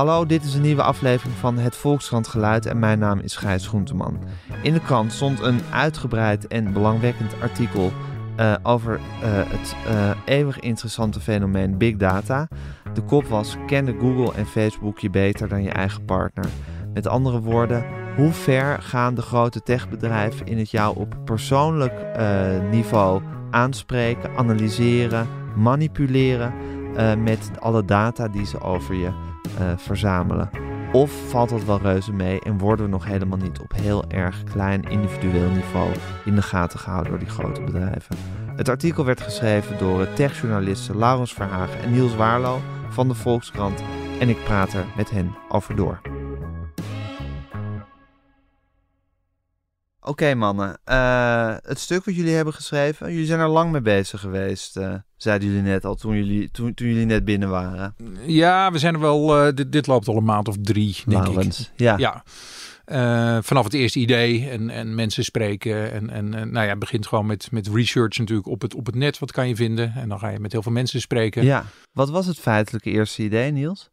Hallo, dit is een nieuwe aflevering van Het Volkskrant Geluid en mijn naam is Gijs Groenteman. In de krant stond een uitgebreid en belangwekkend artikel uh, over uh, het uh, eeuwig interessante fenomeen Big Data. De kop was: Kende Google en Facebook je beter dan je eigen partner? Met andere woorden, hoe ver gaan de grote techbedrijven in het jou op persoonlijk niveau aanspreken, analyseren, manipuleren met alle data die ze over je verzamelen? Of valt dat wel reuze mee en worden we nog helemaal niet op heel erg klein individueel niveau in de gaten gehouden door die grote bedrijven? Het artikel werd geschreven door techjournalisten Laurens Verhagen en Niels Waarlo van de Volkskrant en ik praat er met hen over door. Oké mannen, uh, het stuk wat jullie hebben geschreven, jullie zijn er lang mee bezig geweest, uh, zeiden jullie net al toen jullie, toen, toen jullie net binnen waren. Ja, we zijn er wel, uh, dit, dit, loopt al een maand of drie, denk ik. Ja. ja. vanaf het eerste idee en, en mensen spreken en, en nou ja, het begint gewoon met, met research natuurlijk op het, op het net, wat kan je vinden? En dan ga je met heel veel mensen spreken. Ja, wat was het feitelijke eerste idee Niels?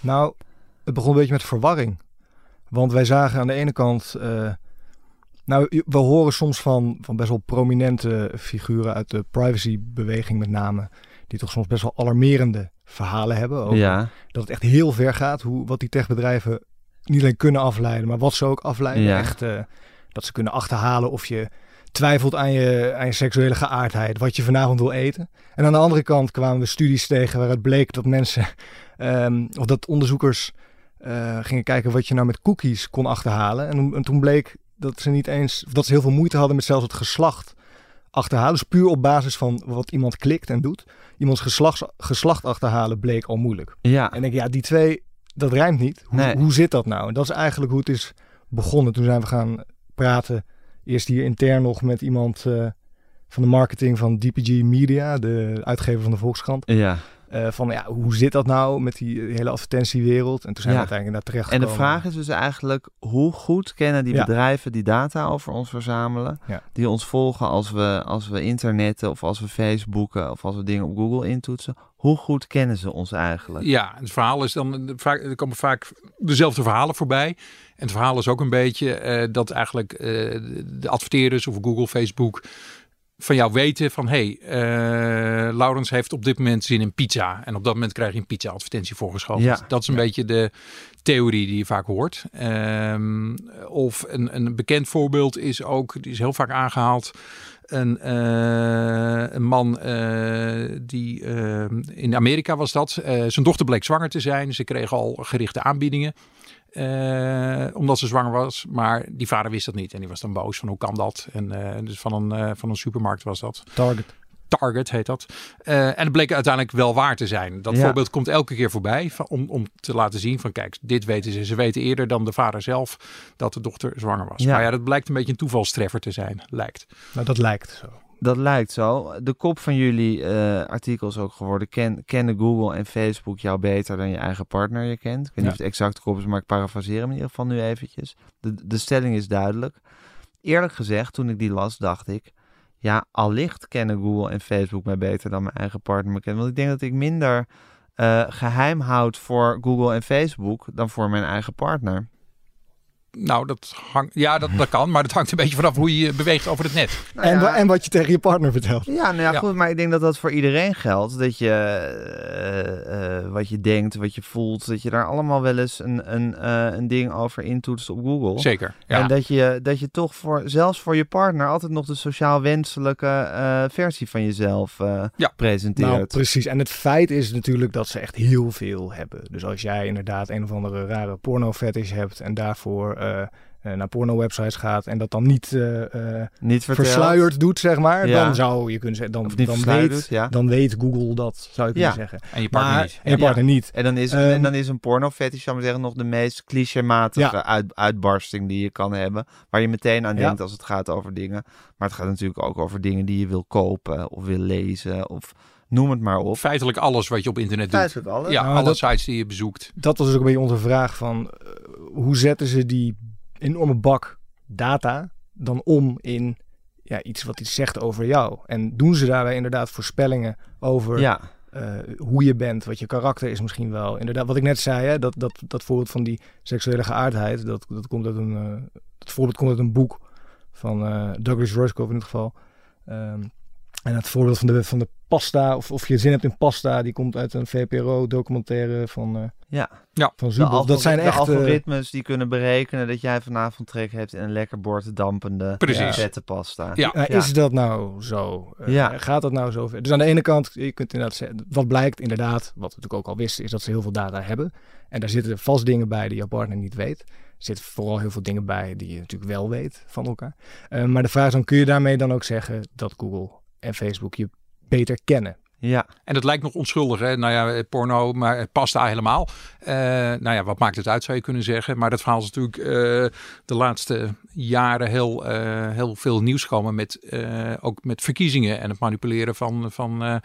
Nou, het begon een beetje met verwarring. Want wij zagen aan de ene kant nou, we horen soms van, van best wel prominente figuren uit de privacybeweging met name, die toch soms best wel alarmerende verhalen hebben over ja. dat het echt heel ver gaat, hoe, wat die techbedrijven niet alleen kunnen afleiden, maar wat ze ook afleiden. Ja. Echt, uh, dat ze kunnen achterhalen of je twijfelt aan je, aan je seksuele geaardheid, wat je vanavond wil eten. En aan de andere kant kwamen we studies tegen waaruit bleek dat mensen, um, of dat onderzoekers uh, gingen kijken wat je nou met cookies kon achterhalen. En, en toen bleek dat ze niet eens, dat ze heel veel moeite hadden met zelfs het geslacht achterhalen. Dus puur op basis van wat iemand klikt en doet. Iemands geslacht, geslacht achterhalen bleek al moeilijk. Ja. En ik denk, ja, die twee, dat rijmt niet. Hoe, Nee. hoe zit dat nou? En dat is eigenlijk hoe het is begonnen. Toen zijn we gaan praten. Eerst hier intern nog met iemand uh, van de marketing van DPG Media, de uitgever van de Volkskrant. Ja. Uh, van ja, hoe zit dat nou met die hele advertentiewereld? En toen zijn Ja. we uiteindelijk naar terecht En de gekomen. vraag is dus eigenlijk, hoe goed kennen die Ja. bedrijven die data over ons verzamelen, Ja. die ons volgen als we, als we internetten of als we Facebooken of als we dingen op Google intoetsen, hoe goed kennen ze ons eigenlijk? Ja, het verhaal is dan vaak, er komen vaak dezelfde verhalen voorbij. En het verhaal is ook een beetje eh, dat eigenlijk eh, de adverteerders of Google, Facebook van jou weten van hey, eh Laurens heeft op dit moment zin in pizza. En op dat moment krijg je een pizza advertentie voorgeschoten. Ja. Dat is een beetje de theorie die je vaak hoort. Ehm, of een, een bekend voorbeeld is ook, die is heel vaak aangehaald. Een, eh, een man eh, die eh, in Amerika was dat. Zijn dochter bleek zwanger te zijn. Ze kreeg al gerichte aanbiedingen. Eh, omdat ze zwanger was. Maar die vader wist dat niet. En die was dan boos van hoe kan dat? En eh, dus van een, eh, van een supermarkt was dat. Target. Target heet dat. En het bleek uiteindelijk wel waar te zijn. Dat Ja. voorbeeld komt elke keer voorbij van, om, om te laten zien van kijk, dit weten ze. Ze weten eerder dan de vader zelf dat de dochter zwanger was. Ja. Maar ja, dat blijkt een beetje een toevalstreffer te zijn, lijkt. Nou, dat lijkt zo. Dat lijkt zo. De kop van jullie eh artikel is ook geworden, ken, kennen Google en Facebook jou beter dan je eigen partner je kent? Ik weet niet of het exact kop is, maar ik parafraseer hem in ieder geval nu eventjes. De, de stelling is duidelijk. Eerlijk gezegd, toen ik die las, dacht ik... Ja, allicht kennen Google en Facebook mij beter dan mijn eigen partner me kent. Want ik denk dat ik minder eh, geheim houd voor Google en Facebook dan voor mijn eigen partner. Nou, dat hangt, ja, dat, dat kan, maar dat hangt een beetje vanaf hoe je je beweegt over het net. Nou en, ja. wa- en wat je tegen je partner vertelt. Ja, nou ja, Ja. goed, maar ik denk dat dat voor iedereen geldt. Dat je eh, eh, wat je denkt, wat je voelt, dat je daar allemaal wel eens een, een, eh, een ding over intoetst op Google. Zeker. Ja. En dat je, dat je toch voor, zelfs voor je partner, altijd nog de sociaal wenselijke eh, versie van jezelf eh, Ja. presenteert. Nou, precies. En het feit is natuurlijk dat ze echt heel veel hebben. Dus als jij inderdaad een of andere rare porno-fetish hebt en daarvoor naar porno-websites gaat en dat dan niet eh, eh, niet versluierd doet, zeg maar, Ja. dan zou je kunnen zeggen, dan, dan, weet, doet, ja. dan weet Google dat, zou je kunnen zeggen. En je partner Maar, niet. En je partner niet. En dan is, Ehm, en dan is een porno-fetish, zou ik zeggen, nog de meest clichématige uit, uitbarsting die je kan hebben. Waar je meteen aan denkt als het gaat over dingen. Maar het gaat natuurlijk ook over dingen die je wil kopen of wil lezen of noem het maar op. Feitelijk alles wat je op internet doet. Feitelijk alles. Ja, Nou, alle dat- sites die je bezoekt. Dat was dus ook een beetje onze vraag van eh, hoe zetten ze die enorme bak data dan om in ja, iets wat iets zegt over jou? En doen ze daarbij inderdaad voorspellingen over Ja, eh, hoe je bent, wat je karakter is misschien wel. Inderdaad, wat ik net zei, hè, dat, dat, dat voorbeeld van die seksuele geaardheid, dat, dat komt uit een, uh, dat voorbeeld komt uit een boek van uh, Douglas Rushkoff in het geval. Um, en het voorbeeld van de, van de pasta, of, of je zin hebt in pasta, die komt uit een VPRO-documentaire van, uh, ja. Ja. van Zubov. Dat zijn echt... algoritmes die kunnen berekenen dat jij vanavond trek hebt in een lekker bord dampende vette pasta. Ja. ja. Is dat nou zo? Uh, ja. Gaat dat nou zo ver? Dus aan de ene kant, je kunt inderdaad zeggen, wat blijkt inderdaad, wat we natuurlijk ook al wisten, is dat ze heel veel data hebben. En daar zitten vast dingen bij die jouw partner niet weet. Er zitten vooral heel veel dingen bij die je natuurlijk wel weet van elkaar. Uh, maar de vraag is dan, kun je daarmee dan ook zeggen dat Google en Facebook je beter kennen. Ja. En dat lijkt nog onschuldig, hè? Nou ja, porno, maar het past daar helemaal. Uh, nou ja, wat maakt het uit, zou je kunnen zeggen. Maar dat verhaal is natuurlijk uh, de laatste jaren heel, uh, heel veel nieuws gekomen. Met, ook met verkiezingen en het manipuleren van, van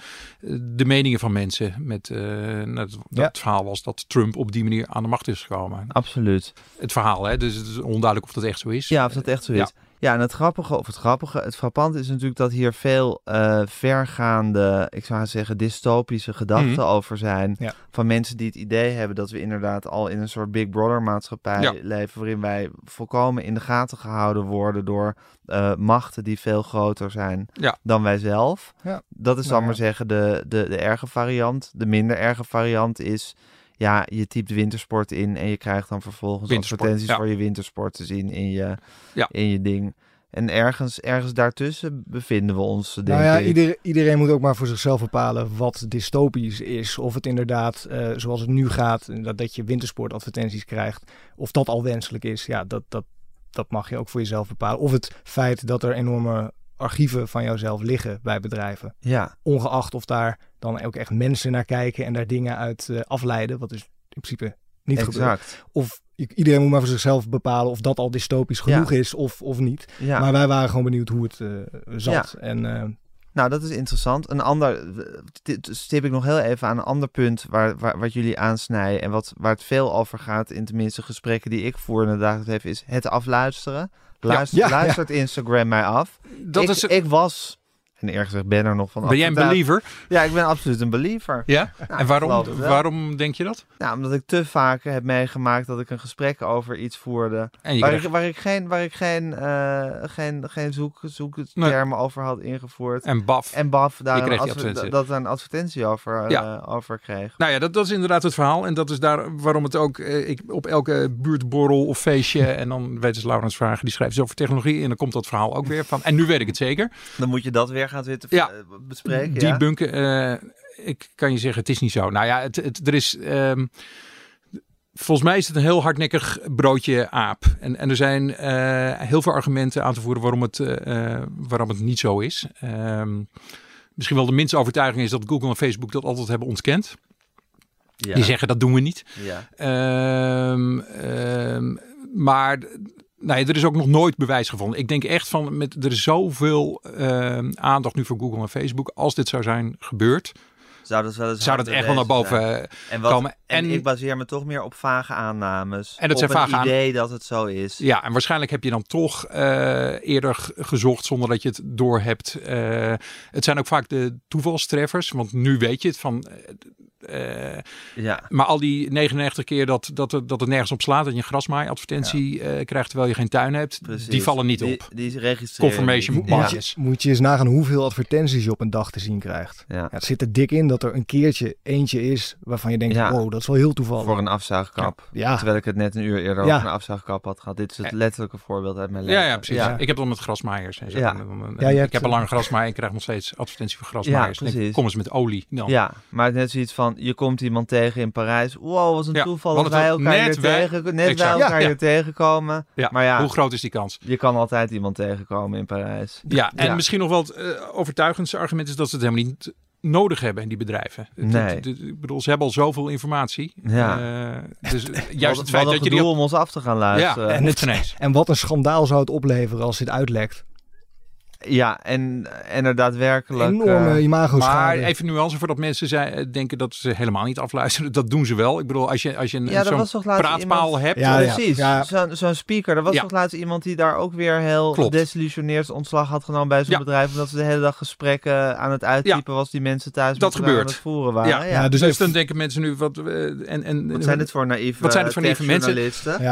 de meningen van mensen. Met, nou, dat, ja. Verhaal was dat Trump op die manier aan de macht is gekomen. Absoluut. Het verhaal, hè? Dus het is onduidelijk of dat echt zo is. Ja, of dat echt zo is. Ja. Ja, en het grappige, of het grappige, het frappante is natuurlijk dat hier veel uh, vergaande, ik zou zeggen, dystopische gedachten mm. over zijn. Ja. Van mensen die het idee hebben dat we inderdaad al in een soort Big Brother maatschappij ja. leven, waarin wij volkomen in de gaten gehouden worden door uh, machten die veel groter zijn ja. dan wij zelf. Ja. Dat is dan maar zeggen de, de, de erge variant. De minder erge variant is ja, je typt wintersport in en je krijgt dan vervolgens advertenties ja. voor je wintersport te zien in je, ja. in je ding. En ergens, ergens daartussen bevinden we ons, denk nou ja, ik. Iedereen, iedereen moet ook maar voor zichzelf bepalen wat dystopisch is. Of het inderdaad, uh, zoals het nu gaat, dat, dat je wintersportadvertenties krijgt. Of dat al wenselijk is, ja, dat, dat, dat mag je ook voor jezelf bepalen. Of het feit dat er enorme archieven van jouzelf liggen bij bedrijven. Ja. Ongeacht of daar dan ook echt mensen naar kijken en daar dingen uit uh, afleiden. Wat dus in principe niet exact. gebeurt. Of iedereen moet maar voor zichzelf bepalen of dat al dystopisch genoeg ja. is of, of niet. Ja. Maar wij waren gewoon benieuwd hoe het uh, zat. Ja. En, uh, nou, dat is interessant. Een ander, stip ik nog heel even aan een ander punt waar, waar, wat jullie aansnijden en wat, waar het veel over gaat, in tenminste gesprekken die ik voer in het dagelijks leven, is het afluisteren. Luister, luistert Instagram mij af. Dat ik, is... ik was en eerlijk gezegd ben er nog van Ben jij een believer? Ja, ik ben absoluut een believer. Ja? Nou, en waarom, waarom denk je dat? Nou, omdat ik te vaak heb meegemaakt dat ik een gesprek over iets voerde. Waar, krijgt... ik, waar ik geen, waar ik geen, uh, geen, geen zoek, zoektermen nee. over had ingevoerd. En BAF. En BAF, daar een advertentie. dat een advertentie over, uh, ja. over kreeg. Nou ja, dat, dat is inderdaad het verhaal. En dat is daar waarom het ook uh, ik, op elke buurtborrel of feestje. en dan weten ze Laurens vragen, die schrijft over technologie. En dan komt dat verhaal ook weer van. En nu weet ik het zeker. Dan moet je dat weer gaan zitten. Ja bespreken. Die ja? bunken, uh, ik kan je zeggen, het is niet zo. Nou ja, het, het, er is. Um, volgens mij is het een heel hardnekkig broodje aap. En, en er zijn uh, heel veel argumenten aan te voeren waarom het, uh, waarom het niet zo is. Um, misschien wel de minste overtuiging is dat Google en Facebook dat altijd hebben ontkend. Ja. Die zeggen dat doen we niet. Ja. Um, um, maar Nee, er is ook nog nooit bewijs gevonden. Ik denk echt van, met, er is zoveel uh, aandacht nu voor Google en Facebook. Als dit zou zijn gebeurd, zou dat, wel eens zou dat echt wel naar boven zijn. en wat, komen. En, en, ik baseer me toch meer op vage aannames. En het op zijn vage idee dat het zo is. Ja, en waarschijnlijk heb je dan toch uh, eerder gezocht zonder dat je het door hebt. Uh, het zijn ook vaak de toevalstreffers, want nu weet je het van. Uh, ja. Maar al die 99 keer dat, dat, het, dat het nergens op slaat en je grasmaai advertentie ja. uh, krijgt terwijl je geen tuin hebt, Precies. die vallen niet die, op. Die registreren. Confirmation moet, bias. Je, moet je eens nagaan hoeveel advertenties je op een dag te zien krijgt. Ja. Ja, het zit er dik in dat er een keertje eentje is waarvan je denkt, Ja. wow, dat is wel heel toevallig. Voor een afzuigkap. Ja. Terwijl ik het net een uur eerder Ja. over een afzuigkap had gehad. Dit is het letterlijke voorbeeld uit mijn leven. Ja, ja, precies. Ja, Ik heb dan met grasmaaiers. En zo. Ja. Ik hebt- heb een lange grasmaaier en krijg nog steeds advertentie voor grasmaaiers. Ja, denk ik. Kom eens met olie. Dan. Ja, maar net zoiets van, je komt iemand tegen in Parijs. Wow, wat een Ja, toeval dat wij het elkaar net tegen, net wij elkaar Ja, hier tegenkomen. Ja. Maar ja, Hoe groot is die kans? je kan altijd iemand tegenkomen in Parijs. Ja, en Ja. misschien nog wel het eh, overtuigendste argument is dat ze het helemaal niet nodig hebben in die bedrijven. Nee. het- het- ik bedoel, ze hebben al zoveel informatie. Ja. Eh, dus juist het feit dat je die om ons af te gaan luisteren. Ja, En het-. En wat een schandaal zou het opleveren als dit uitlekt. Ja, en, en er daadwerkelijk... Enorme eh, imago Maar even nuance voordat mensen zei, denken dat ze helemaal niet afluisteren. Dat doen ze wel. Ik bedoel, als je, als je een, Ja, zo'n praatpaal iemand- hebt. Ja, ja. Precies, zo'n speaker. Er was Ja. toch laatst iemand die daar ook weer heel Klopt. desillusioneerd ontslag had genomen bij zo'n Ja. bedrijf. Omdat ze de hele dag gesprekken aan het uittypen was die mensen thuis Dat gebeurt. aan het voeren waren. Ja. Ja, Ja, Dus, dus even- dan denken mensen nu, wat, eh, en, en, Wat zijn dit voor naïeve Wat zijn het voor naïeve mensen?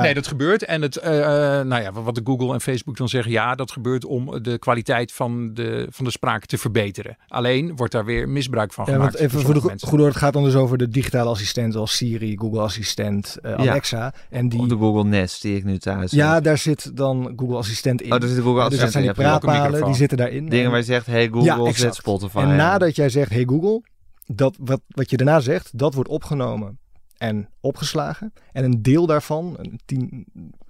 Nee, dat gebeurt. En het, eh, eh, nou ja, wat de Google en Facebook dan zeggen, ja, dat gebeurt om de kwaliteit van de, van de spraak te verbeteren. Alleen wordt daar weer misbruik van Ja, gemaakt. want even door voor de mensen. goede het gaat dan dus over de digitale assistenten zoals Siri, Google Assistent, eh, Ja. Alexa. En Of die, de Google Nest die ik nu thuis ja, heb. daar zit dan Google Assistent in. Oh, daar zit de Google dus dat Assistent zijn die. Ja, praatpalen, die zitten daarin. Dingen En- waar je zegt, hey Google, Ja, zet. Spotify. En nadat jij zegt, hey Google, dat wat, wat je daarna zegt, dat wordt opgenomen en opgeslagen. En een deel daarvan, een 10,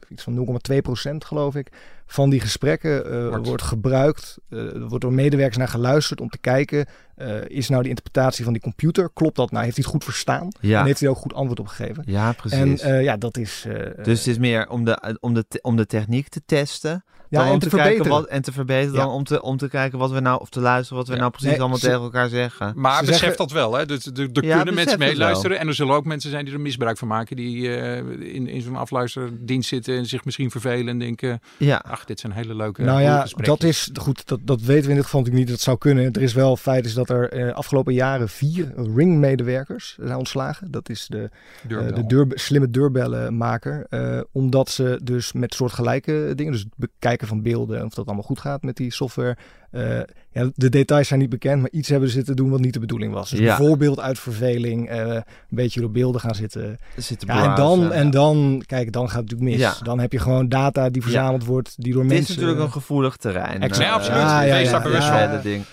iets van 0,2% geloof ik, van die gesprekken eh, Wordt- gebruikt. eh, er wordt door medewerkers naar geluisterd om te kijken, eh, is nou die interpretatie van die computer, klopt dat nou? Heeft hij het goed verstaan? Ja, En heeft hij ook goed antwoord op gegeven? ja En precies. eh, ja, dat is... eh, dus het is meer om de, om de, om de techniek te testen. ja, dan en om te, verbeteren. wat, en te verbeteren Ja. dan om te, om te kijken wat we nou, of te luisteren wat we Ja. nou precies Nee, allemaal ze- tegen elkaar zeggen. Maar Ze besef zeggen- dat wel. Hè? Dus er, er Ja, kunnen mensen meeluisteren. En er zullen ook mensen zijn die er misbruik van maken. Die eh, in, in zo'n afluisterdienst zitten en zich misschien vervelen. En denken, Ja, ach, dit zijn hele leuke Nou ja, dat is goed. Dat, dat weten we in dit geval natuurlijk niet. Dat zou kunnen. Er is wel feit is dat er eh, afgelopen jaren vier ringmedewerkers zijn ontslagen. Dat is de, eh, de deur, slimme deurbellenmaker. eh omdat ze dus met soortgelijke dingen, dus het bekijken van beelden, of dat allemaal goed gaat met die software. Eh, ja, de details zijn niet bekend, maar iets hebben ze zitten doen wat niet de bedoeling was. Dus Ja. bijvoorbeeld uit verveling eh, een beetje door beelden gaan zitten. zitten Ja, en dan, en dan, kijk, dan gaat het natuurlijk mis. Ja. Dan heb je gewoon data die verzameld wordt, die door is mensen... natuurlijk een gevoelig terrein. Exact. Nee, absoluut. Ja, ja, Wees ja, daar bewust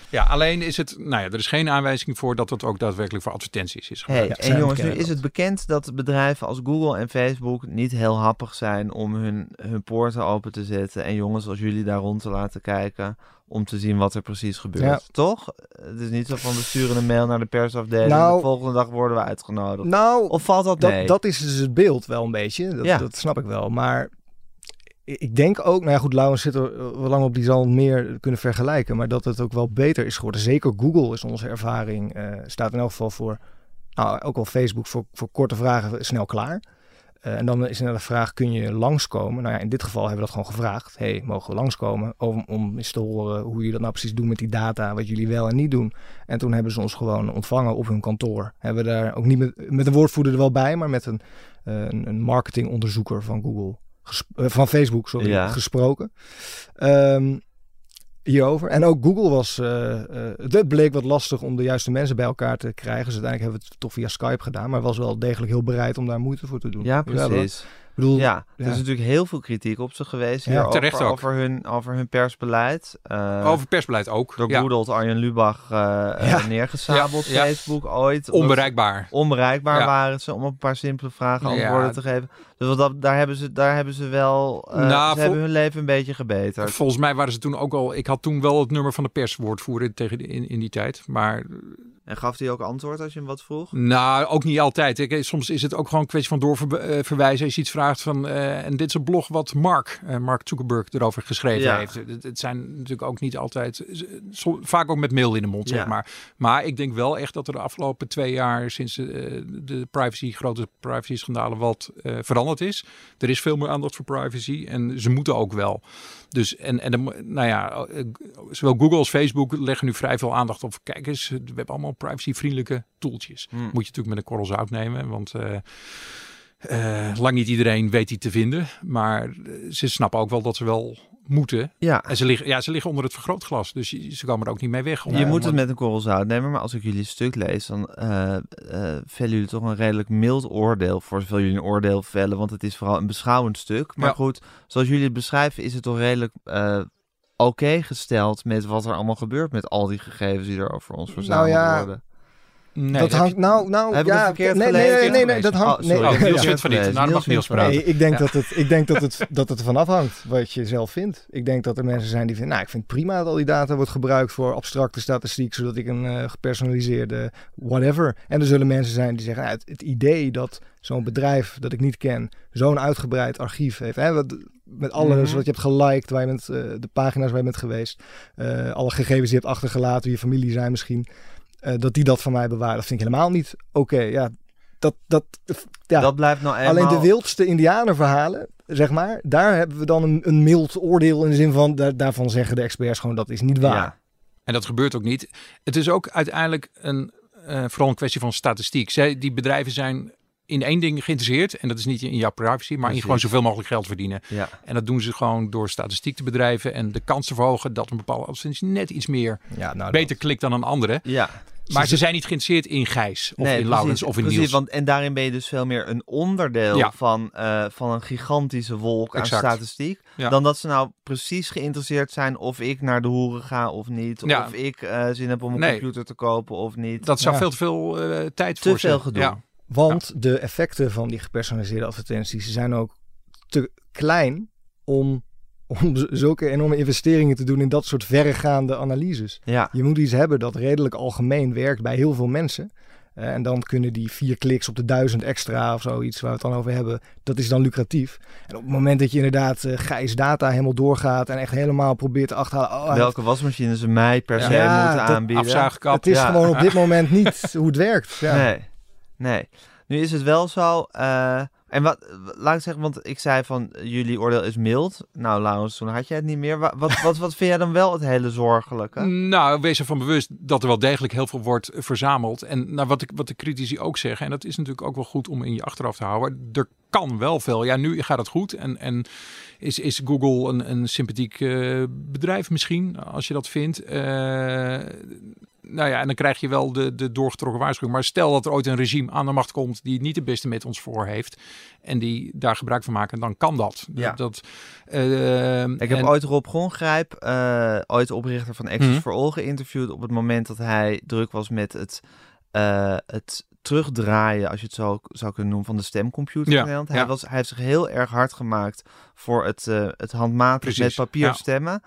van. alleen is het, nou ja, er is geen aanwijzing voor dat het ook daadwerkelijk voor advertenties is. Hey, gebruikt. Ja, en jongens, nu is het bekend dat bedrijven als Google en Facebook niet heel happig zijn om hun, hun poorten open te zetten. En jongens als jullie daar rond te laten kijken om te zien wat er precies gebeurt. Ja. Toch? Het is niet zo van we sturen een mail naar de persafdeling en Nou, de volgende dag worden we uitgenodigd. Nou, Of valt dat dat, is dus het beeld wel een beetje. Dat, Ja. dat snap ik wel. Maar ik denk ook, nou ja goed, Laurens zit er wel lang op, die zal meer kunnen vergelijken. Maar dat het ook wel beter is geworden. Zeker Google is onze ervaring, eh, staat in elk geval voor, nou ook al Facebook, voor, voor korte vragen snel klaar. Eh, en dan is er de vraag, kun je langskomen? Nou ja, in dit geval hebben we dat gewoon gevraagd. hey, mogen we langskomen? Om, om eens te horen hoe jullie dat nou precies doen met die data, wat jullie wel en niet doen. En toen hebben ze ons gewoon ontvangen op hun kantoor. Hebben we daar ook niet met, met een woordvoerder er wel bij, maar met een, eh, een, een marketingonderzoeker van Google, eh, van Facebook, sorry, Ja. gesproken. Ehm, hierover. En ook Google was, eh, eh, het bleek wat lastig om de juiste mensen bij elkaar te krijgen. Dus uiteindelijk hebben we het toch via Skype gedaan, maar was wel degelijk heel bereid om daar moeite voor te doen. ja, precies. Ik bedoel, Ja, er is natuurlijk heel veel kritiek op ze geweest Ja, terecht ook. over, hun, over hun persbeleid. Eh, Over persbeleid ook. door ja. Goedelt Arjen Lubach eh, eh. Ja, ja. Facebook ooit. Onbereikbaar. Onbereikbaar Ja. waren ze om op een paar simpele vragen Ja. antwoorden te geven. Dus wat dat, daar, hebben ze, daar hebben ze wel. eh, Nou, ze vol- hebben hun leven een beetje gebeterd. Volgens mij waren ze toen ook al. Ik had toen wel het nummer van de perswoordvoerder tegen de, in, in die tijd. Maar En gaf hij ook antwoord als je hem wat vroeg? nou, ook niet altijd. Ik, soms is het ook gewoon een kwestie van doorverwijzen. Als je iets vraagt van. eh, en dit is een blog wat Mark, eh, Mark Zuckerberg erover geschreven Ja. heeft. Het, het zijn natuurlijk ook niet altijd. vaak ook met mail in de mond, Ja. zeg maar. Maar ik denk wel echt dat er de afgelopen twee jaar. sinds eh, de privacy, grote privacy schandalen wat eh, veranderd is. Er is veel meer aandacht voor privacy. En ze moeten ook wel. Dus en, en nou ja, eh, zowel Google als Facebook leggen nu vrij veel aandacht op. Kijk eens, we hebben allemaal privacyvriendelijke toeltjes. Hm. Moet je natuurlijk met een korrel zout nemen, want eh, eh, lang niet iedereen weet die te vinden. Maar eh, ze snappen ook wel dat ze wel moeten. Ja, En ze liggen, ja, ze liggen onder het vergrootglas, dus ze komen er ook niet mee weg. je moet om- het met een korrel zout nemen. Maar als ik jullie stuk lees, dan eh, vellen jullie toch een redelijk mild oordeel. Voor zoveel jullie een oordeel vellen. Want het is vooral een beschouwend stuk. Maar Ja. goed, zoals jullie het beschrijven, is het toch redelijk. Oké gesteld met wat er allemaal gebeurt met al die gegevens die er over ons verzameld Nou ja, worden. Nee, dat heb hangt, je- nou, nou, Heb ik ja, het verkeerd nee, nee, nee, nee, dat hangt, nee, Oh, sorry. Niels vindt van niet. Niels Nou, dan mag Niels praten. Nee, ik denk, Ja. dat het, ik denk dat het, dat het ervan afhangt wat je zelf vindt. Ik denk dat er mensen zijn die vinden, nou, ik vind het prima dat al die data wordt gebruikt voor abstracte statistiek, zodat ik een eh, gepersonaliseerde whatever. En er zullen mensen zijn die zeggen, nou, het, het idee dat zo'n bedrijf dat ik niet ken, zo'n uitgebreid archief heeft, hè, wat, met alles Mhm. wat je hebt geliked, waar je bent, eh, de pagina's waar je bent geweest, eh, alle gegevens die je hebt achtergelaten, wie je familie zijn misschien, eh, dat die dat van mij bewaren. Dat vind ik helemaal niet oké. Ja, dat, dat, ja. Dat blijft nou eenmaal... Alleen de wildste indianerverhalen, zeg maar, daar hebben we dan een, een mild oordeel in de zin van, daar, daarvan zeggen de experts gewoon dat is niet waar. Ja. En dat gebeurt ook niet. Het is ook uiteindelijk een, eh, vooral een kwestie van statistiek. Zij, die bedrijven zijn in één ding geïnteresseerd. En dat is niet in jouw privacy, maar in gewoon zoveel mogelijk geld verdienen. Ja. En dat doen ze gewoon door statistiek te bedrijven en de kans te verhogen dat een bepaalde advertentie net iets meer Ja, nou, beter klikt dan een andere. ja. Maar ze zijn niet geïnteresseerd in Gijs of Nee, in precies, Laurens of in precies, Niels. Want, en daarin ben je dus veel meer een onderdeel Ja. van, eh, van een gigantische wolk Exact. aan statistiek. Ja. Dan dat ze nou precies geïnteresseerd zijn of ik naar de hoeren ga of niet. Ja. Of ik eh, zin heb om een Nee. computer te kopen of niet. Dat zou Ja. veel te veel eh, tijd Te voor ze- veel gedoe. Ja. Want de effecten van die gepersonaliseerde advertenties zijn ook te klein om, om zulke enorme investeringen te doen in dat soort verregaande analyses. Ja. Je moet iets hebben dat redelijk algemeen werkt bij heel veel mensen. Eh, en dan kunnen die vier kliks op de duizend extra of zoiets waar we het dan over hebben, dat is dan lucratief. En op het moment dat je inderdaad eh gijs data helemaal doorgaat en echt helemaal probeert te achterhalen. Oh, Welke wasmachine ze mij per se Ja, moeten dat- aanbieden. Afzuigkap. het is Ja. gewoon op dit moment niet hoe het werkt. Ja. Nee, nee. Nu is het wel zo. eh, en wat, laat ik zeggen, want ik zei van eh, jullie oordeel is mild. Nou, Laurens, toen had jij het niet meer. Wa- Wat, wat, wat vind jij dan wel het hele zorgelijke? Nou, wees ervan bewust dat er wel degelijk heel veel wordt verzameld. En nou, wat, ik, wat de critici ook zeggen, en dat is natuurlijk ook wel goed om in je achteraf te houden. Er kan wel veel. Ja, nu gaat het goed. En, en is, is Google een, een sympathiek eh, bedrijf misschien, als je dat vindt. Eh, nou ja, en dan krijg je wel de, de doorgetrokken waarschuwing. Maar stel dat er ooit een regime aan de macht komt die het niet de beste met ons voor heeft. En die daar gebruik van maken, dan kan dat. Ja. dat eh, Ik heb en- ooit Rob Gongrijp, eh, ooit oprichter van Access Mhm. for All, geïnterviewd op het moment dat hij druk was met het, eh, het terugdraaien, als je het zo zou kunnen noemen, van de stemcomputer in Ja, Nederland. Hij, ja. was, hij heeft zich heel erg hard gemaakt voor het, het handmatig Precies, met papier stemmen.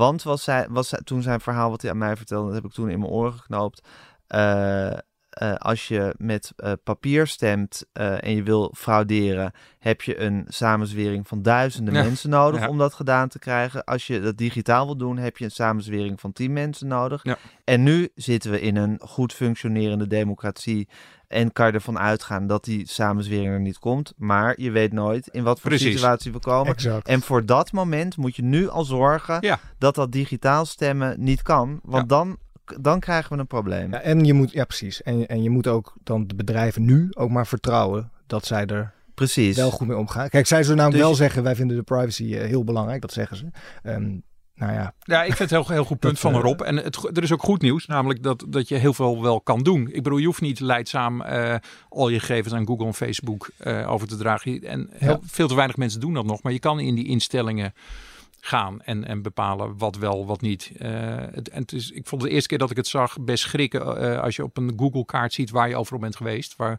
Want was zij, was zij- toen zijn verhaal wat hij aan mij vertelde, dat heb ik toen in mijn oren geknoopt. eh, eh, als je met eh, papier stemt en je wil frauderen, heb je een samenzwering van duizenden Ja. mensen nodig Ja. om dat gedaan te krijgen. Als je dat digitaal wil doen, heb je een samenzwering van tien mensen nodig. Ja. En nu zitten we in een goed functionerende democratie. En kan je ervan uitgaan dat die samenzwering er niet komt. Maar je weet nooit in wat voor Precies. situatie we komen. Exact. En voor dat moment moet je nu al zorgen Ja. dat dat digitaal stemmen niet kan. Want Ja. dan, dan krijgen we een probleem. Ja, en je moet, ja precies. En, en je moet ook dan de bedrijven nu ook maar vertrouwen dat zij er Precies. wel goed mee omgaan. Kijk, zij zullen namelijk Dus- wel zeggen, wij vinden de privacy eh, heel belangrijk, dat zeggen ze. Ehm, nou ja, Ja, ik vind het heel, heel goed punt Dat, van eh, Rob. En het, er is ook goed nieuws, namelijk dat, dat je heel veel wel kan doen. Ik bedoel, je hoeft niet leidzaam eh, al je gegevens aan Google en Facebook eh, over te dragen. En heel, veel te weinig mensen doen dat nog. Maar je kan in die instellingen gaan en, en bepalen wat wel, wat niet. Het, en het is, ik vond de eerste keer dat ik het zag best schrikken als je op een Google-kaart ziet waar je overal bent geweest. Waar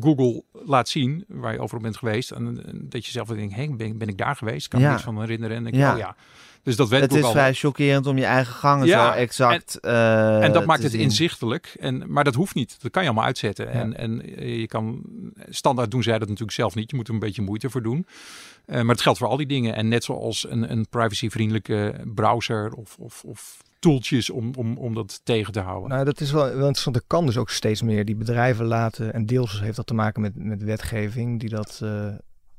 Google laat zien waar je overal bent geweest. En, en dat je zelf denkt, hé, ben, ben ik daar geweest? Kan Ja. me niks van herinneren. En ik, Ja. oh ja. Dus dat weet het ik is vrij chockerend om je eigen gangen Ja, zo exact eh, En dat maakt het zien. inzichtelijk. En, maar dat hoeft niet. Dat kan je allemaal uitzetten. En, en eh, je kan, standaard doen zij dat natuurlijk zelf niet. Je moet er een beetje moeite voor doen. Eh, maar het geldt voor al die dingen. En net zoals een, een privacyvriendelijke browser of, of, of tooltjes om, om, om dat tegen te houden. nou, dat is wel, wel interessant. Er kan dus ook steeds meer die bedrijven laten. En deels heeft dat te maken met, met wetgeving die dat eh,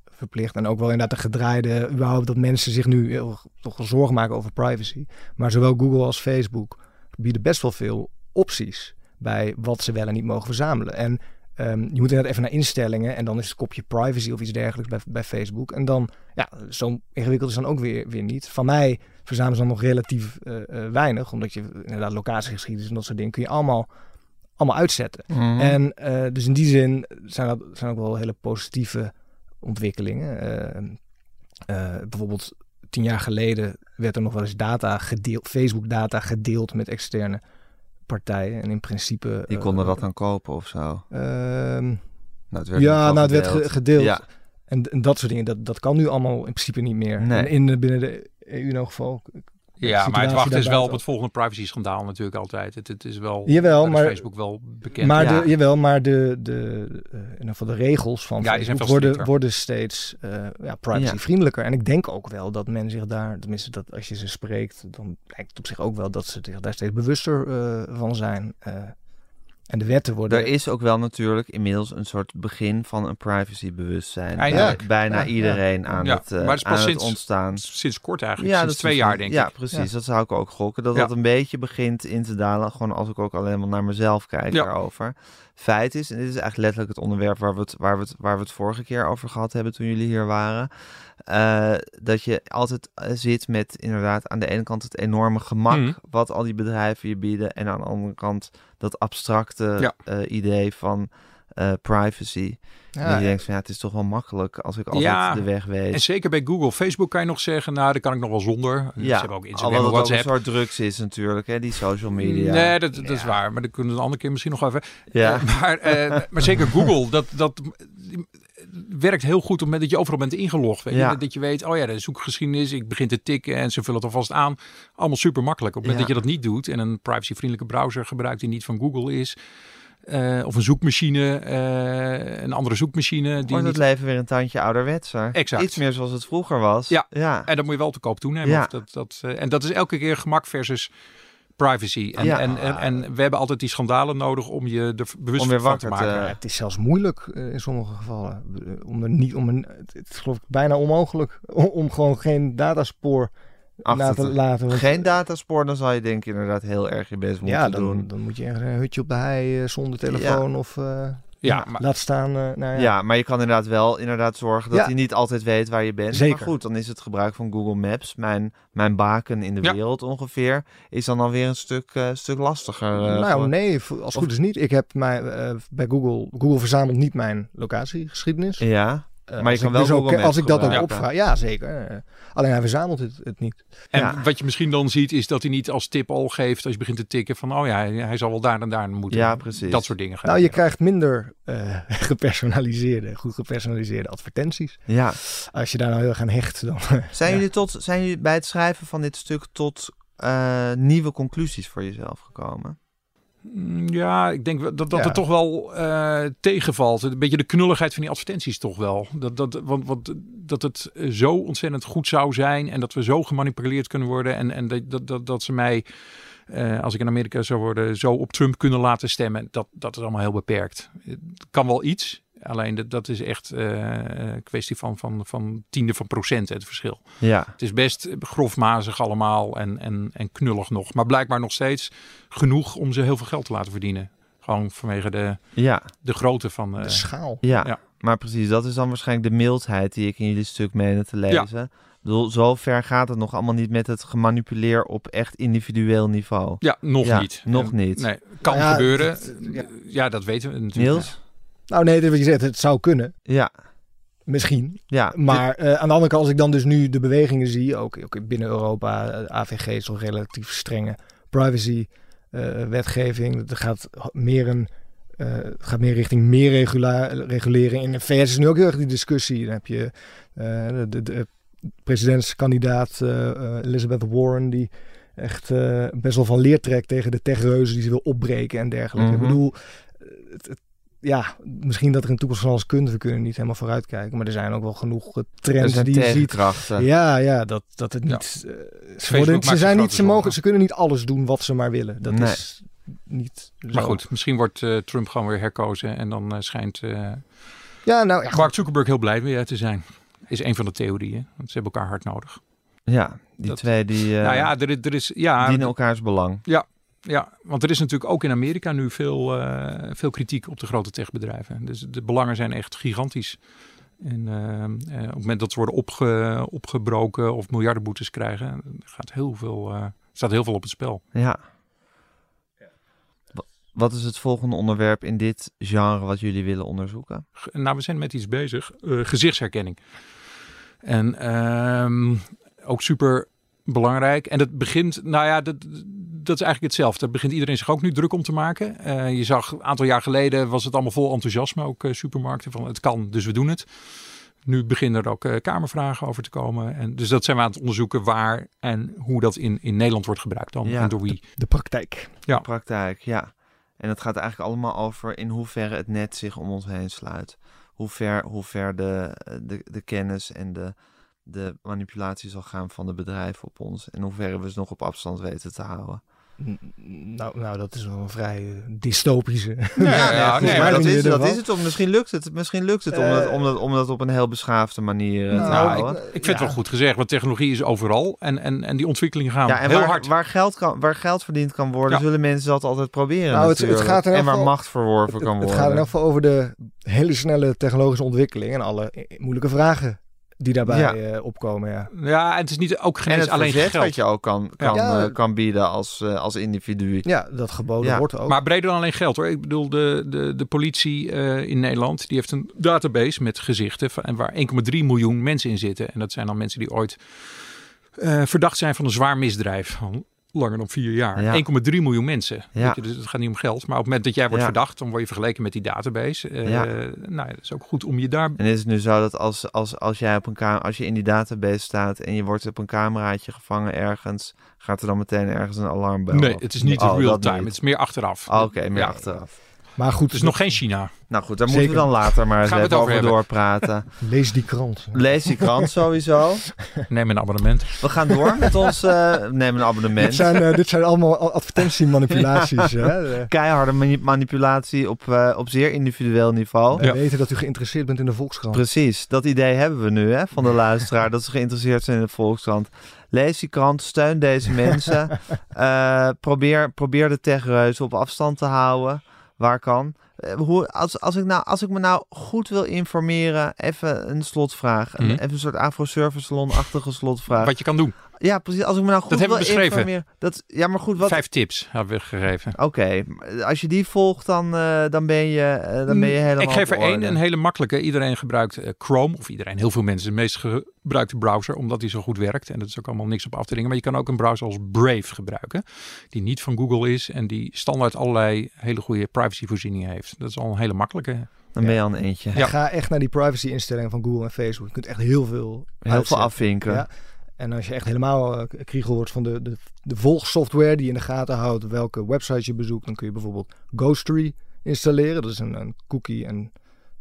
verplicht. En ook wel inderdaad de gedraaide, überhaupt dat mensen zich nu heel, toch zorgen maken over privacy. Maar zowel Google als Facebook bieden best wel veel opties bij wat ze wel en niet mogen verzamelen. En ehm, je moet inderdaad even naar instellingen en dan is het kopje privacy of iets dergelijks bij, bij Facebook. En dan, ja, zo ingewikkeld is dan ook weer, weer niet. Van mij verzamelen ze dan nog relatief eh, eh, weinig, omdat je inderdaad locatiegeschiedenis en dat soort dingen kun je allemaal, allemaal uitzetten. Mhm. En eh, dus in die zin zijn dat zijn ook wel hele positieve ontwikkelingen. Eh, eh, bijvoorbeeld tien jaar geleden werd er nog wel eens data gedeeld, Facebook data gedeeld met externe partijen. En in principe... Die konden dat dan kopen of zo. ehm, Nou, het werd ja, nou, het werd gedeeld. ge- gedeeld. Ja, En, en dat soort dingen, dat, dat kan nu allemaal in principe niet meer. Nee. En in, de- binnen de EU in elk geval. Ja, maar het wachten is wel op het volgende privacy-schandaal natuurlijk altijd. Het, het is wel Jawel, daar is maar- Facebook wel bekend. Maar, Ja. de, jawel, maar de, de, eh, in ieder geval de regels van Ja, Facebook worden, worden steeds eh ja, privacyvriendelijker. En ik denk ook wel dat men zich daar, tenminste dat als je ze spreekt, dan lijkt het op zich ook wel dat ze zich daar steeds bewuster eh, van zijn. En de wetten worden... er is ook wel natuurlijk inmiddels een soort begin van een privacybewustzijn. Bij bijna Ja, iedereen aan, Ja, het, eh, maar het is pas aan het sinds- ontstaan. Sinds kort eigenlijk, Ja, sinds dat twee is jaar denk ja, ik. precies. Ja. Dat zou ik ook gokken. Dat Ja. dat een beetje begint in te dalen. Gewoon als ik ook alleen maar naar mezelf kijk Ja. daarover. Feit is, en dit is eigenlijk letterlijk het onderwerp waar we het, waar, we het, waar we het vorige keer over gehad hebben toen jullie hier waren. eh, dat je altijd eh, zit met inderdaad aan de ene kant het enorme gemak Mhm. wat al die bedrijven je bieden. En aan de andere kant dat abstracte Ja. eh, idee van eh, privacy. en ja, dat je denkt van ja, het is toch wel makkelijk als ik altijd Ja, de weg weet. En zeker bij Google. Facebook kan je nog zeggen, nou, dat kan ik nog wel zonder. Ze ja, hebben ook Instagram en het ook een WhatsApp. soort drugs is natuurlijk, hè, die social media. Nee, dat, dat is waar. Maar dat kunnen we een andere keer misschien nog even. Ja. Eh, maar, eh, maar zeker Google, dat, dat werkt heel goed op het moment dat je overal bent ingelogd. Weet je? Ja. Dat je weet, oh ja, de zoekgeschiedenis, ik begin te tikken en ze vullen het alvast aan. Allemaal super makkelijk. Op het moment Ja. dat je dat niet doet en een privacyvriendelijke browser gebruikt die niet van Google is. Eh, of een zoekmachine, eh, een andere zoekmachine. Die Wordt het niet... leven weer een tandje ouderwetser. Exact. Iets meer zoals het vroeger was. Ja. ja. En dat moet je wel te koop toenemen. Ja. Of dat, dat, eh, en dat is elke keer gemak versus privacy. En, Ja. en, en, en we hebben altijd die schandalen nodig om je er bewust Om weer van te wakker te- maken. Het is zelfs moeilijk in sommige gevallen. Om er niet, om een, het het is geloof ik bijna onmogelijk om, om gewoon geen dataspoor Te- laten. want- Geen dataspoor, dan zal je denk ik inderdaad heel erg je best moeten ja, doen. dan, moet je ergens een hutje op de hei eh, zonder telefoon of eh, Ja, maar- laat staan. eh, nou ja. Ja, maar je kan inderdaad wel inderdaad zorgen dat Ja. hij niet altijd weet waar je bent. Zeker. Maar goed, dan is het gebruik van Google Maps, mijn, mijn baken in de Ja. wereld ongeveer, is dan alweer een stuk, eh, stuk lastiger. nou voor- nee, als het goed is niet. Ik heb mij eh, bij Google, Google verzamelt niet mijn locatiegeschiedenis. Ja, Eh, maar je als kan ik wel dus ook- Als ik dat ook opvraag, ja zeker. Eh, alleen hij verzamelt het, het niet. En Ja. wat je misschien dan ziet, is dat hij niet als tip al geeft als je begint te tikken van, oh ja, hij, hij zal wel daar en daar moeten. Ja, precies. Dat soort dingen. gaan Nou, je krijgt minder eh, gepersonaliseerde, goed gepersonaliseerde advertenties. ja. Als je daar nou heel erg aan hecht, dan... Zijn, Ja. jullie tot, zijn jullie bij het schrijven van dit stuk tot eh, nieuwe conclusies voor jezelf gekomen? Mm, Ja, ik denk dat, dat Ja. het toch wel eh, tegenvalt. Een beetje de knulligheid van die advertenties toch wel. Dat, dat, want, want, dat het zo ontzettend goed zou zijn en dat we zo gemanipuleerd kunnen worden. En, en dat, dat, dat, dat ze mij, eh, als ik in Amerika zou worden, zo op Trump kunnen laten stemmen. Dat, dat is allemaal heel beperkt. Het kan wel iets. Alleen dat, dat is echt eh, een kwestie van, van, van tiende van procent het verschil. Ja. Het is best grofmazig allemaal en, en, en knullig nog. Maar blijkbaar nog steeds genoeg om ze heel veel geld te laten verdienen. Gewoon vanwege de, Ja, de grootte van... eh, De schaal. ja, Ja. maar precies, dat is dan waarschijnlijk de mildheid die ik in jullie stuk meende te lezen. Ik bedoel, zo ver gaat het nog allemaal niet met het gemanipuleer op echt individueel niveau. ja, nog Ja, niet. nog niet. Nee, kan ja, gebeuren. ja. ja. dat weten we natuurlijk. Niels? Nou nee, dit wat je zegt, het zou kunnen. Ja, Misschien. ja. Maar eh, aan de andere kant, als ik dan dus nu de bewegingen zie, ook, ook binnen Europa, eh, AVG is toch relatief strenge privacy eh, wetgeving. Het gaat meer een gaat meer richting meer regula regulering. In de VS is nu ook heel erg die discussie. Dan heb je de, de, de presidentskandidaat Elizabeth Warren, die echt best wel van leer trekt tegen de techreuzen die ze wil opbreken en dergelijke. Mhm. Ik bedoel, eh, het, het- ja, misschien dat er in de toekomst van alles kunt. We kunnen niet helemaal vooruitkijken. Maar er zijn ook wel genoeg eh, trends die je ziet. Ja, ja, dat, dat het Ja. niet. eh, ze, worden, zijn niet, ze, mogen, ze kunnen niet alles doen wat ze maar willen. Dat Nee. is niet. Maar goed, misschien wordt eh, Trump gewoon weer herkozen. En dan schijnt eh, Ja, nou ja, Mark Zuckerberg heel blij mee te zijn. Is een van de theorieën. Want ze hebben elkaar hard nodig. Ja, die Dat- twee die eh, nou ja, er, is- er is... Ja, dienen elkaars belang. Ja, want er is natuurlijk ook in Amerika nu veel, eh, veel kritiek op de grote techbedrijven. Dus de belangen zijn echt gigantisch. En eh, eh, op het moment dat ze worden opge, opgebroken of miljardenboetes krijgen, gaat heel veel, staat heel veel op het spel. Ja. Wa- Wat is het volgende onderwerp in dit genre wat jullie willen onderzoeken? Nou, we zijn met iets bezig. gezichtsherkenning. En ehm, ook super belangrijk. En dat begint, nou ja, dat, dat is eigenlijk hetzelfde. Daar begint iedereen zich ook nu druk om te maken. Eh, je zag een aantal jaar geleden was het allemaal vol enthousiasme, ook uh, supermarkten van het kan, dus we doen het. Nu beginnen er ook uh, kamervragen over te komen. En dus dat zijn we aan het onderzoeken waar en hoe dat in, in Nederland wordt gebruikt dan Ja. en door wie. De praktijk. Ja. praktijk, ja. En het gaat eigenlijk allemaal over in hoeverre het net zich om ons heen sluit. Hoe ver, hoe ver de, de, de kennis en de, de manipulatie zal gaan van de bedrijven op ons. En hoe ver we ze nog op afstand weten te houden. Nou, nou, dat is wel een vrij eh, dystopische. Ja, nee, ja, maar dat, is, er dat is het. Om, misschien lukt het. Misschien lukt het om, Eh, dat, om, dat, om dat op een heel beschaafde manier eh, te Nou, houden. Ik vind het wel goed gezegd, want technologie is overal en, en, en die ontwikkelingen gaan Ja, en heel waar, hard. waar, geld kan, waar geld verdiend kan worden, Ja. zullen mensen dat altijd proberen. Nou, het- het gaat en waar macht verworven Het, kan het worden. gaat in elk geval over de hele snelle technologische ontwikkeling en alle moeilijke vragen die daarbij Ja. eh, opkomen. Ja. Ja, en het is niet ook geen en eens het alleen geld. wat je ook kan, kan, Ja. eh, kan bieden als, eh, als individu. ja, dat geboden Ja. wordt ook. Maar breder dan alleen geld hoor. Ik bedoel, de, de, de politie eh, in Nederland die heeft een database met gezichten van, en waar 1,3 miljoen mensen in zitten. En dat zijn dan mensen die ooit eh, verdacht zijn van een zwaar misdrijf. Langer dan vier jaar. Ja. 1,3 miljoen mensen. Ja. Je, dus het gaat niet om geld. Maar op het moment dat jij wordt Ja. verdacht, dan word je vergeleken met die database. Eh, Ja. Nou, het is ook goed om je daar. En is het nu zo dat als, als, als, jij op een ka- als je in die database staat en je wordt op een cameraatje gevangen ergens, gaat er dan meteen ergens een alarmbel? Nee, het is niet Oh, in real dat time. Het is meer achteraf. Oh, Oké, meer achteraf. Maar goed, Het is nog geen China. Nou goed, daar Zeker. moeten we dan later maar eens Gaan even over doorpraten. lees die krant. Lees die krant sowieso. Neem een abonnement. We gaan door met ons. eh neem een abonnement. Dit zijn, eh, dit zijn allemaal advertentiemanipulaties. hè? Keiharde mani- manipulatie op, eh, op zeer individueel niveau. We Ja. weten dat u geïnteresseerd bent in de Volkskrant. Precies, dat idee hebben we nu hè, van de luisteraar, dat ze geïnteresseerd zijn in de Volkskrant. Lees die krant, steun deze mensen. Eh, probeer, probeer de techreuzen op afstand te houden, waar kan. Eh, hoe, als, als, ik nou, als ik me nou goed wil informeren, even een slotvraag. Mhm. Even een soort afro-service salon-achtige slotvraag. Wat je kan doen. Ja, precies. Als ik me nou goed hebben wil we beschreven. informeren. Dat, ja, maar goed, wat, Vijf tips hebben we gegeven. Oké, als je die volgt, dan, eh, dan, ben, je, eh, dan ben je helemaal Ik geef er één, een hele makkelijke. Iedereen gebruikt eh, Chrome, of iedereen, heel veel mensen, de meest gebruikte browser, omdat die zo goed werkt. En dat is ook allemaal niks op af te dingen. Maar je kan ook een browser als Brave gebruiken, die niet van Google is en die standaard allerlei hele goede privacyvoorzieningen heeft. Dat is al een hele makkelijke. Dan ben je al een eentje. Ja. Ga echt naar die privacy instellingen van Google en Facebook. Je kunt echt heel veel Heel veel afvinken. Ja. En als je echt helemaal uh, kriegel wordt van de, de, de volgsoftware die in de gaten houdt welke website je bezoekt, dan kun je bijvoorbeeld Ghostery installeren. Dat is een, een cookie en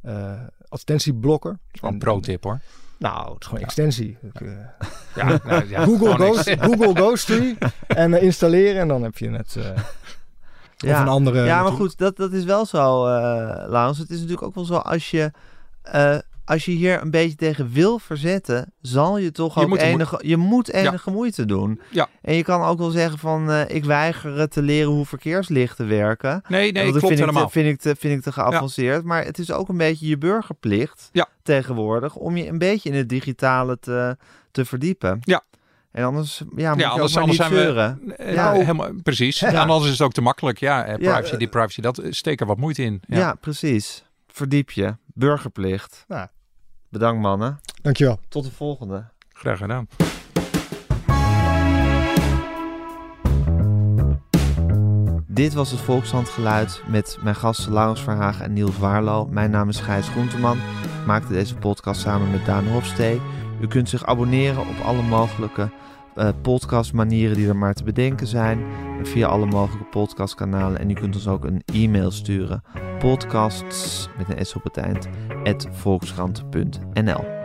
eh advertentieblokker. Dat is wel een En- pro-tip hoor. Nou, het is gewoon extensie. Ik, eh, Ja, nou, ja, Google, gewoon Ghost. Google Ghostery en eh, installeren en dan heb je het. eh, Of een andere. Ja, maar natuurlijk. goed, dat, dat is wel zo, eh Laurens. Het is natuurlijk ook wel zo als je, eh, als je hier een beetje tegen wil verzetten, zal je toch Je ook moet enige, je moet enige moeite doen. Ja. En je kan ook wel zeggen van, eh, ik weiger het te leren hoe verkeerslichten werken. Nee, nee, klopt vind helemaal. Ik te, vind, ik te, vind ik te geavanceerd. Maar het is ook een beetje je burgerplicht Ja. tegenwoordig om je een beetje in het digitale te, te verdiepen. Ja. En anders, ja, moet Ja, je anders, niet zijn zeuren. we. eh, Ja. helemaal, precies. En anders is het ook te makkelijk. Ja, eh, Ja, privacy, die privacy, dat steek er wat moeite in. Ja. Ja. precies. Verdiep je. Burgerplicht. Nou. Bedankt mannen. Dankjewel. Tot de volgende. Graag gedaan. Dit was het Volkshandgeluid met mijn gasten Laurens Verhagen en Niels Waarlo. Mijn naam is Gijs Groenteman. Ik maakte deze podcast samen met Daan Hofstee. U kunt zich abonneren op alle mogelijke eh, podcastmanieren die er maar te bedenken zijn. Via alle mogelijke podcastkanalen. En u kunt ons ook een e-mail sturen. Podcasts met een s op het eind. at volkskrant.nl